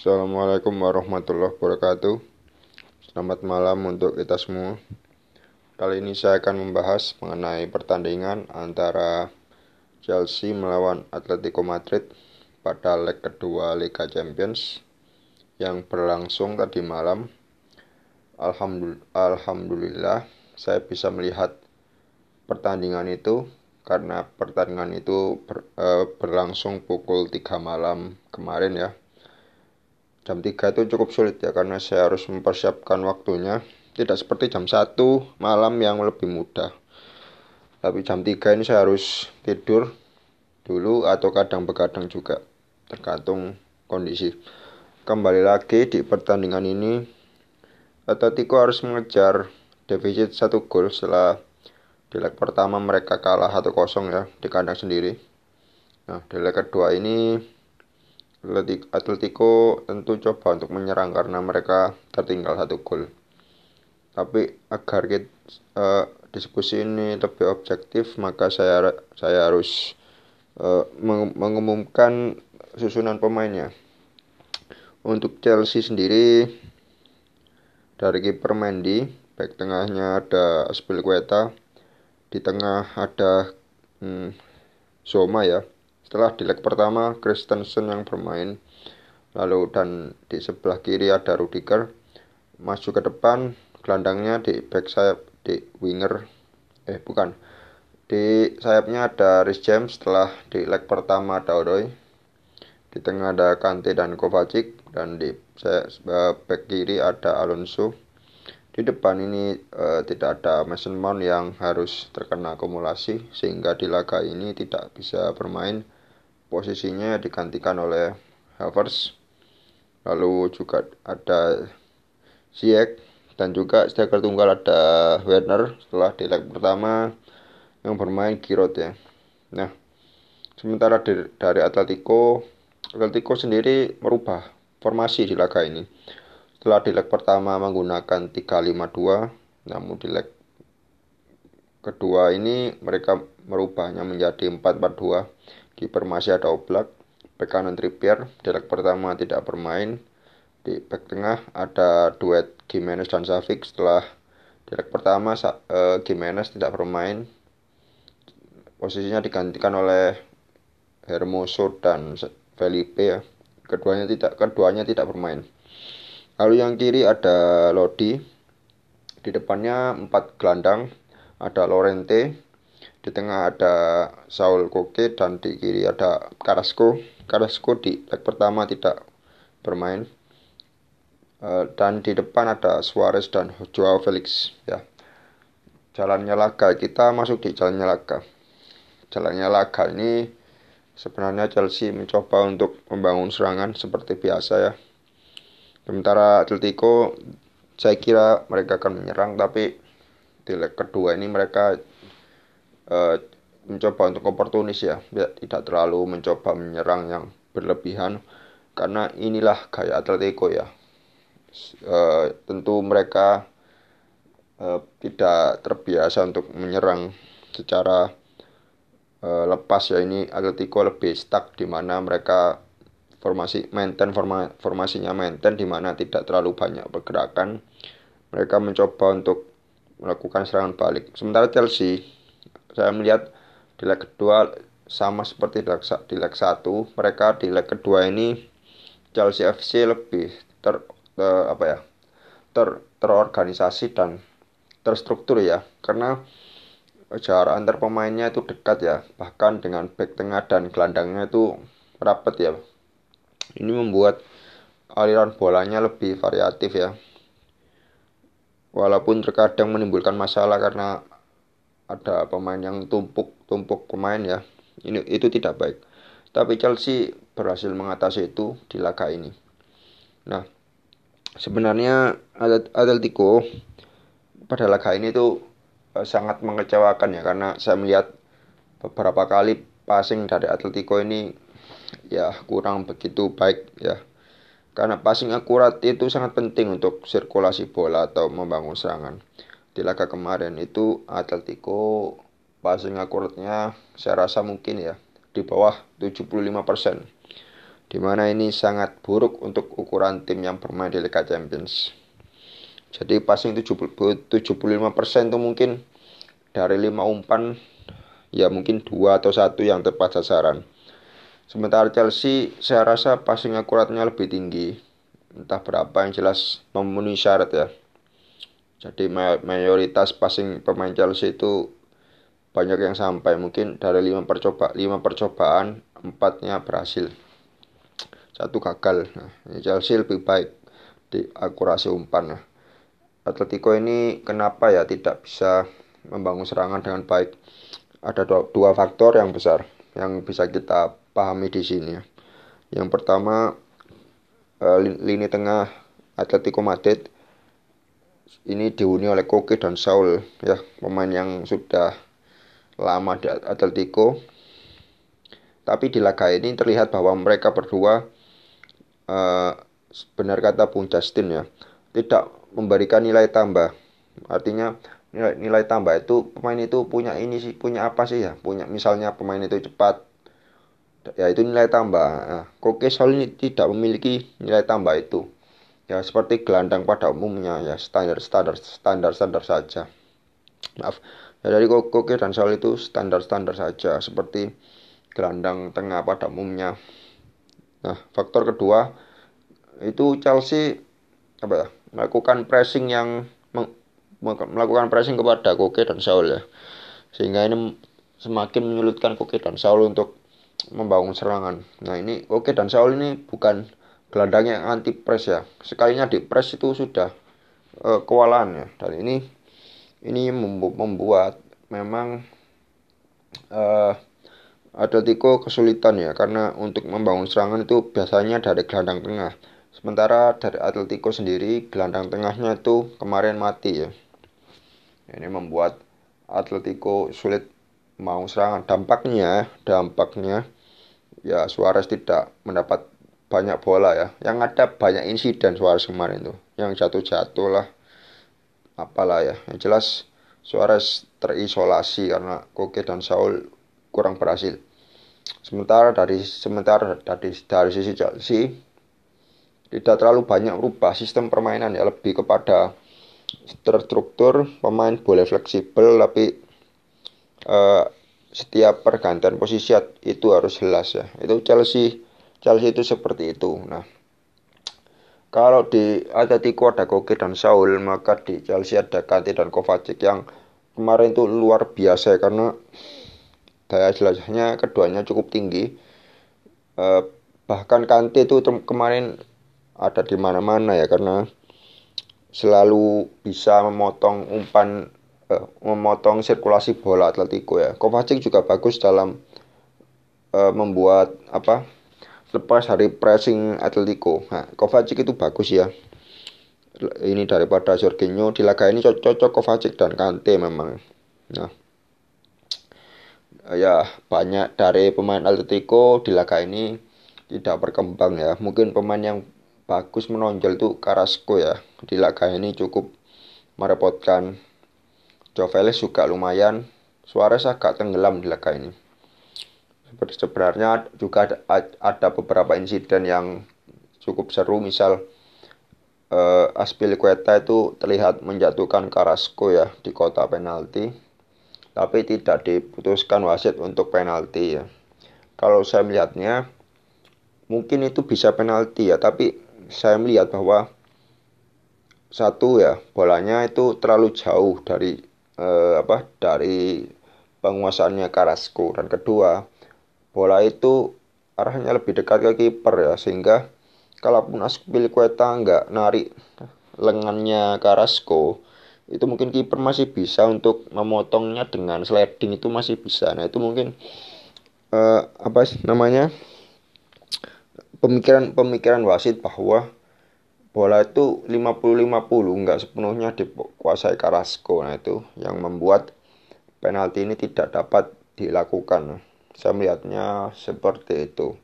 Assalamualaikum warahmatullahi wabarakatuh. Selamat malam untuk kita semua. Kali ini saya akan membahas mengenai pertandingan antara Chelsea melawan Atletico Madrid pada leg kedua Liga Champions yang berlangsung tadi malam. Alhamdulillah, saya bisa melihat pertandingan itu karena pertandingan itu ber, uh, berlangsung pukul 3 malam kemarin ya jam 3 itu cukup sulit ya karena saya harus mempersiapkan waktunya. Tidak seperti jam 1 malam yang lebih mudah. Tapi jam 3 ini saya harus tidur dulu atau kadang begadang juga. Tergantung kondisi. Kembali lagi di pertandingan ini Atletico harus mengejar defisit satu gol setelah di leg pertama mereka kalah 1-0 ya di kandang sendiri. Nah di leg kedua ini Atletico tentu coba untuk menyerang karena mereka tertinggal satu gol. Tapi agar uh, diskusi ini lebih objektif, maka saya saya harus uh, mengumumkan susunan pemainnya. Untuk Chelsea sendiri dari kiper Mendy, back tengahnya ada Aspilicueta, di tengah ada hmm, Zoma ya, setelah di leg pertama Christensen yang bermain. Lalu dan di sebelah kiri ada Rudiger. Maju ke depan gelandangnya di back sayap di winger. Eh bukan. Di sayapnya ada Rhys James setelah di leg pertama ada Odoi. Di tengah ada Kante dan Kovacic dan di back kiri ada Alonso. Di depan ini uh, tidak ada Mason Mount yang harus terkena akumulasi sehingga di laga ini tidak bisa bermain posisinya digantikan oleh Havertz lalu juga ada Ziyech dan juga striker tunggal ada Werner setelah di leg pertama yang bermain Giroud ya. Nah sementara dari, dari Atletico Atletico sendiri merubah formasi di laga ini. Setelah di leg pertama menggunakan 352 namun di leg kedua ini mereka merubahnya menjadi 442 Kiper masih ada Oblak, bek kanan Trippier, di pertama tidak bermain. Di back tengah ada duet Gimenez dan Savic setelah di pertama uh, Gimenez tidak bermain. Posisinya digantikan oleh Hermoso dan Felipe ya. Keduanya tidak keduanya tidak bermain. Lalu yang kiri ada Lodi. Di depannya empat gelandang ada Lorente, di tengah ada Saul Koke dan di kiri ada Carrasco. Carrasco di leg pertama tidak bermain. Uh, dan di depan ada Suarez dan Joao Felix ya. Jalannya laga kita masuk di jalannya laga. Jalannya laga ini sebenarnya Chelsea mencoba untuk membangun serangan seperti biasa ya. Sementara Atletico saya kira mereka akan menyerang tapi di leg kedua ini mereka uh, mencoba untuk oportunis ya tidak terlalu mencoba menyerang yang berlebihan. Karena inilah gaya Atletico ya. Uh, tentu mereka uh, tidak terbiasa untuk menyerang secara uh, lepas ya. Ini Atletico lebih stuck di mana mereka formasi maintain forma, formasinya maintain di mana tidak terlalu banyak pergerakan. Mereka mencoba untuk melakukan serangan balik. Sementara Chelsea saya melihat di leg kedua sama seperti di leg, satu. Mereka di leg kedua ini Chelsea FC lebih ter, ter apa ya ter terorganisasi dan terstruktur ya. Karena jarak antar pemainnya itu dekat ya. Bahkan dengan back tengah dan gelandangnya itu rapat ya. Ini membuat aliran bolanya lebih variatif ya. Walaupun terkadang menimbulkan masalah karena ada pemain yang tumpuk-tumpuk pemain ya. Ini itu tidak baik. Tapi Chelsea berhasil mengatasi itu di laga ini. Nah, sebenarnya Atletico pada laga ini tuh eh, sangat mengecewakan ya karena saya melihat beberapa kali passing dari Atletico ini ya kurang begitu baik ya. Karena passing akurat itu sangat penting untuk sirkulasi bola atau membangun serangan di laga kemarin itu Atletico passing akuratnya saya rasa mungkin ya di bawah 75% di mana ini sangat buruk untuk ukuran tim yang bermain di Liga Champions. Jadi passing 75% itu mungkin dari 5 umpan ya mungkin dua atau satu yang tepat sasaran. Sementara Chelsea saya rasa passing akuratnya lebih tinggi. Entah berapa yang jelas memenuhi syarat ya. Jadi mayoritas passing pemain Chelsea itu banyak yang sampai mungkin dari lima percoba lima percobaan empatnya berhasil satu gagal. Nah, Chelsea lebih baik di akurasi umpan. Nah, Atletico ini kenapa ya tidak bisa membangun serangan dengan baik? Ada dua, dua faktor yang besar yang bisa kita pahami di sini. Ya. Yang pertama uh, lini tengah Atletico Madrid ini dihuni oleh Koke dan Saul ya pemain yang sudah lama di Atletico. Tapi di laga ini terlihat bahwa mereka berdua uh, benar kata Bung Justin ya tidak memberikan nilai tambah. Artinya nilai, nilai tambah itu pemain itu punya ini sih punya apa sih ya? Punya misalnya pemain itu cepat ya itu nilai tambah. Nah, Koke Sol ini tidak memiliki nilai tambah itu ya seperti gelandang pada umumnya ya standar standar standar standar saja maaf ya dari Koke dan Sol itu standar standar saja seperti gelandang tengah pada umumnya Nah, faktor kedua itu Chelsea apa ya, melakukan pressing yang melakukan pressing kepada Koke dan Saul ya. Sehingga ini semakin menyulitkan Koke dan Saul untuk membangun serangan. Nah, ini Koke dan Saul ini bukan gelandang yang anti press ya. Sekalinya di press itu sudah uh, kewalahan ya. Dan ini ini membuat memang uh, Atletico kesulitan ya karena untuk membangun serangan itu biasanya dari gelandang tengah. Sementara dari Atletico sendiri gelandang tengahnya itu kemarin mati ya. Ini membuat Atletico sulit mau serangan. Dampaknya, dampaknya ya Suarez tidak mendapat banyak bola ya. Yang ada banyak insiden Suarez kemarin tuh. Yang jatuh-jatuh lah. Apalah ya. Yang jelas Suarez terisolasi karena Koke dan Saul kurang berhasil. Sementara dari sementara dari dari sisi Chelsea tidak terlalu banyak merubah sistem permainan ya lebih kepada terstruktur pemain boleh fleksibel tapi uh, setiap pergantian posisi itu harus jelas ya itu Chelsea Chelsea itu seperti itu. Nah kalau di Atletico ada Koke dan Saul maka di Chelsea ada Kante dan Kovacic yang kemarin itu luar biasa karena daya jelasnya keduanya cukup tinggi. Eh, bahkan Kante itu kemarin ada di mana-mana ya karena selalu bisa memotong umpan eh, memotong sirkulasi bola Atletico ya. Kovacic juga bagus dalam eh, membuat apa lepas dari pressing Atletico nah Kovacic itu bagus ya ini daripada Jorginho di laga ini cocok Kovacic dan Kante memang nah ya banyak dari pemain Atletico di laga ini tidak berkembang ya. Mungkin pemain yang bagus menonjol itu Carrasco ya. Di laga ini cukup merepotkan. Joveles juga lumayan. Suarez agak tenggelam di laga ini. Sebenarnya juga ada, ada beberapa insiden yang cukup seru. Misal uh, Aspilicueta itu terlihat menjatuhkan Carrasco ya di kota penalti tapi tidak diputuskan wasit untuk penalti ya. Kalau saya melihatnya mungkin itu bisa penalti ya, tapi saya melihat bahwa satu ya bolanya itu terlalu jauh dari eh, apa dari penguasaannya Carrasco dan kedua bola itu arahnya lebih dekat ke kiper ya sehingga kalaupun Aspilicueta nggak narik lengannya Carrasco itu mungkin kiper masih bisa untuk memotongnya dengan sliding itu masih bisa. Nah itu mungkin uh, apa sih namanya pemikiran pemikiran wasit bahwa bola itu 50-50 nggak sepenuhnya dikuasai Carrasco nah itu yang membuat penalti ini tidak dapat dilakukan saya melihatnya seperti itu.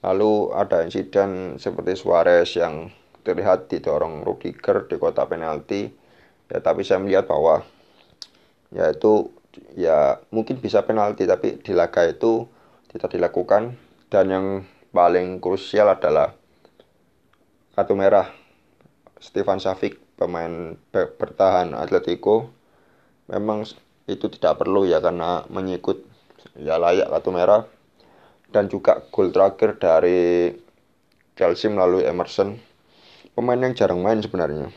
Lalu ada insiden seperti Suarez yang terlihat didorong Rudiger di kota penalti. Ya tapi saya melihat bahwa ya itu ya mungkin bisa penalti tapi di laga itu tidak dilakukan. Dan yang paling krusial adalah kartu merah. Stefan Savic pemain bertahan Atletico memang itu tidak perlu ya karena mengikut ya layak kartu merah. Dan juga gol terakhir dari Chelsea melalui Emerson. Pemain yang jarang main sebenarnya.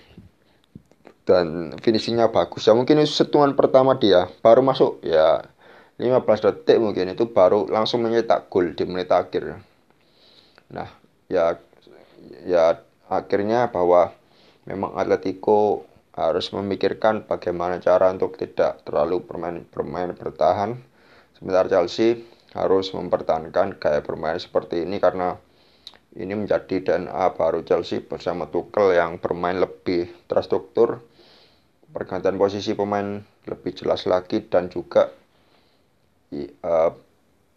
Dan finishingnya bagus. Ya mungkin itu setungan pertama dia. Baru masuk ya 15 detik mungkin. Itu baru langsung menyetak gol di menit akhir. Nah ya ya akhirnya bahwa memang Atletico harus memikirkan bagaimana cara untuk tidak terlalu bermain bermain bertahan. Sementara Chelsea harus mempertahankan gaya bermain seperti ini karena ini menjadi DNA baru Chelsea bersama Tuchel yang bermain lebih terstruktur, pergantian posisi pemain lebih jelas lagi dan juga uh,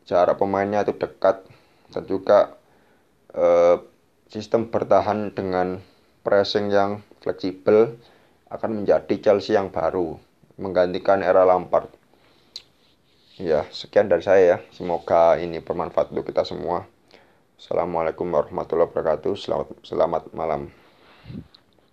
cara pemainnya itu dekat dan juga uh, sistem bertahan dengan pressing yang fleksibel akan menjadi Chelsea yang baru, menggantikan era Lampard. Ya, sekian dari saya ya. Semoga ini bermanfaat untuk kita semua. Assalamualaikum warahmatullahi wabarakatuh. Selamat, selamat malam.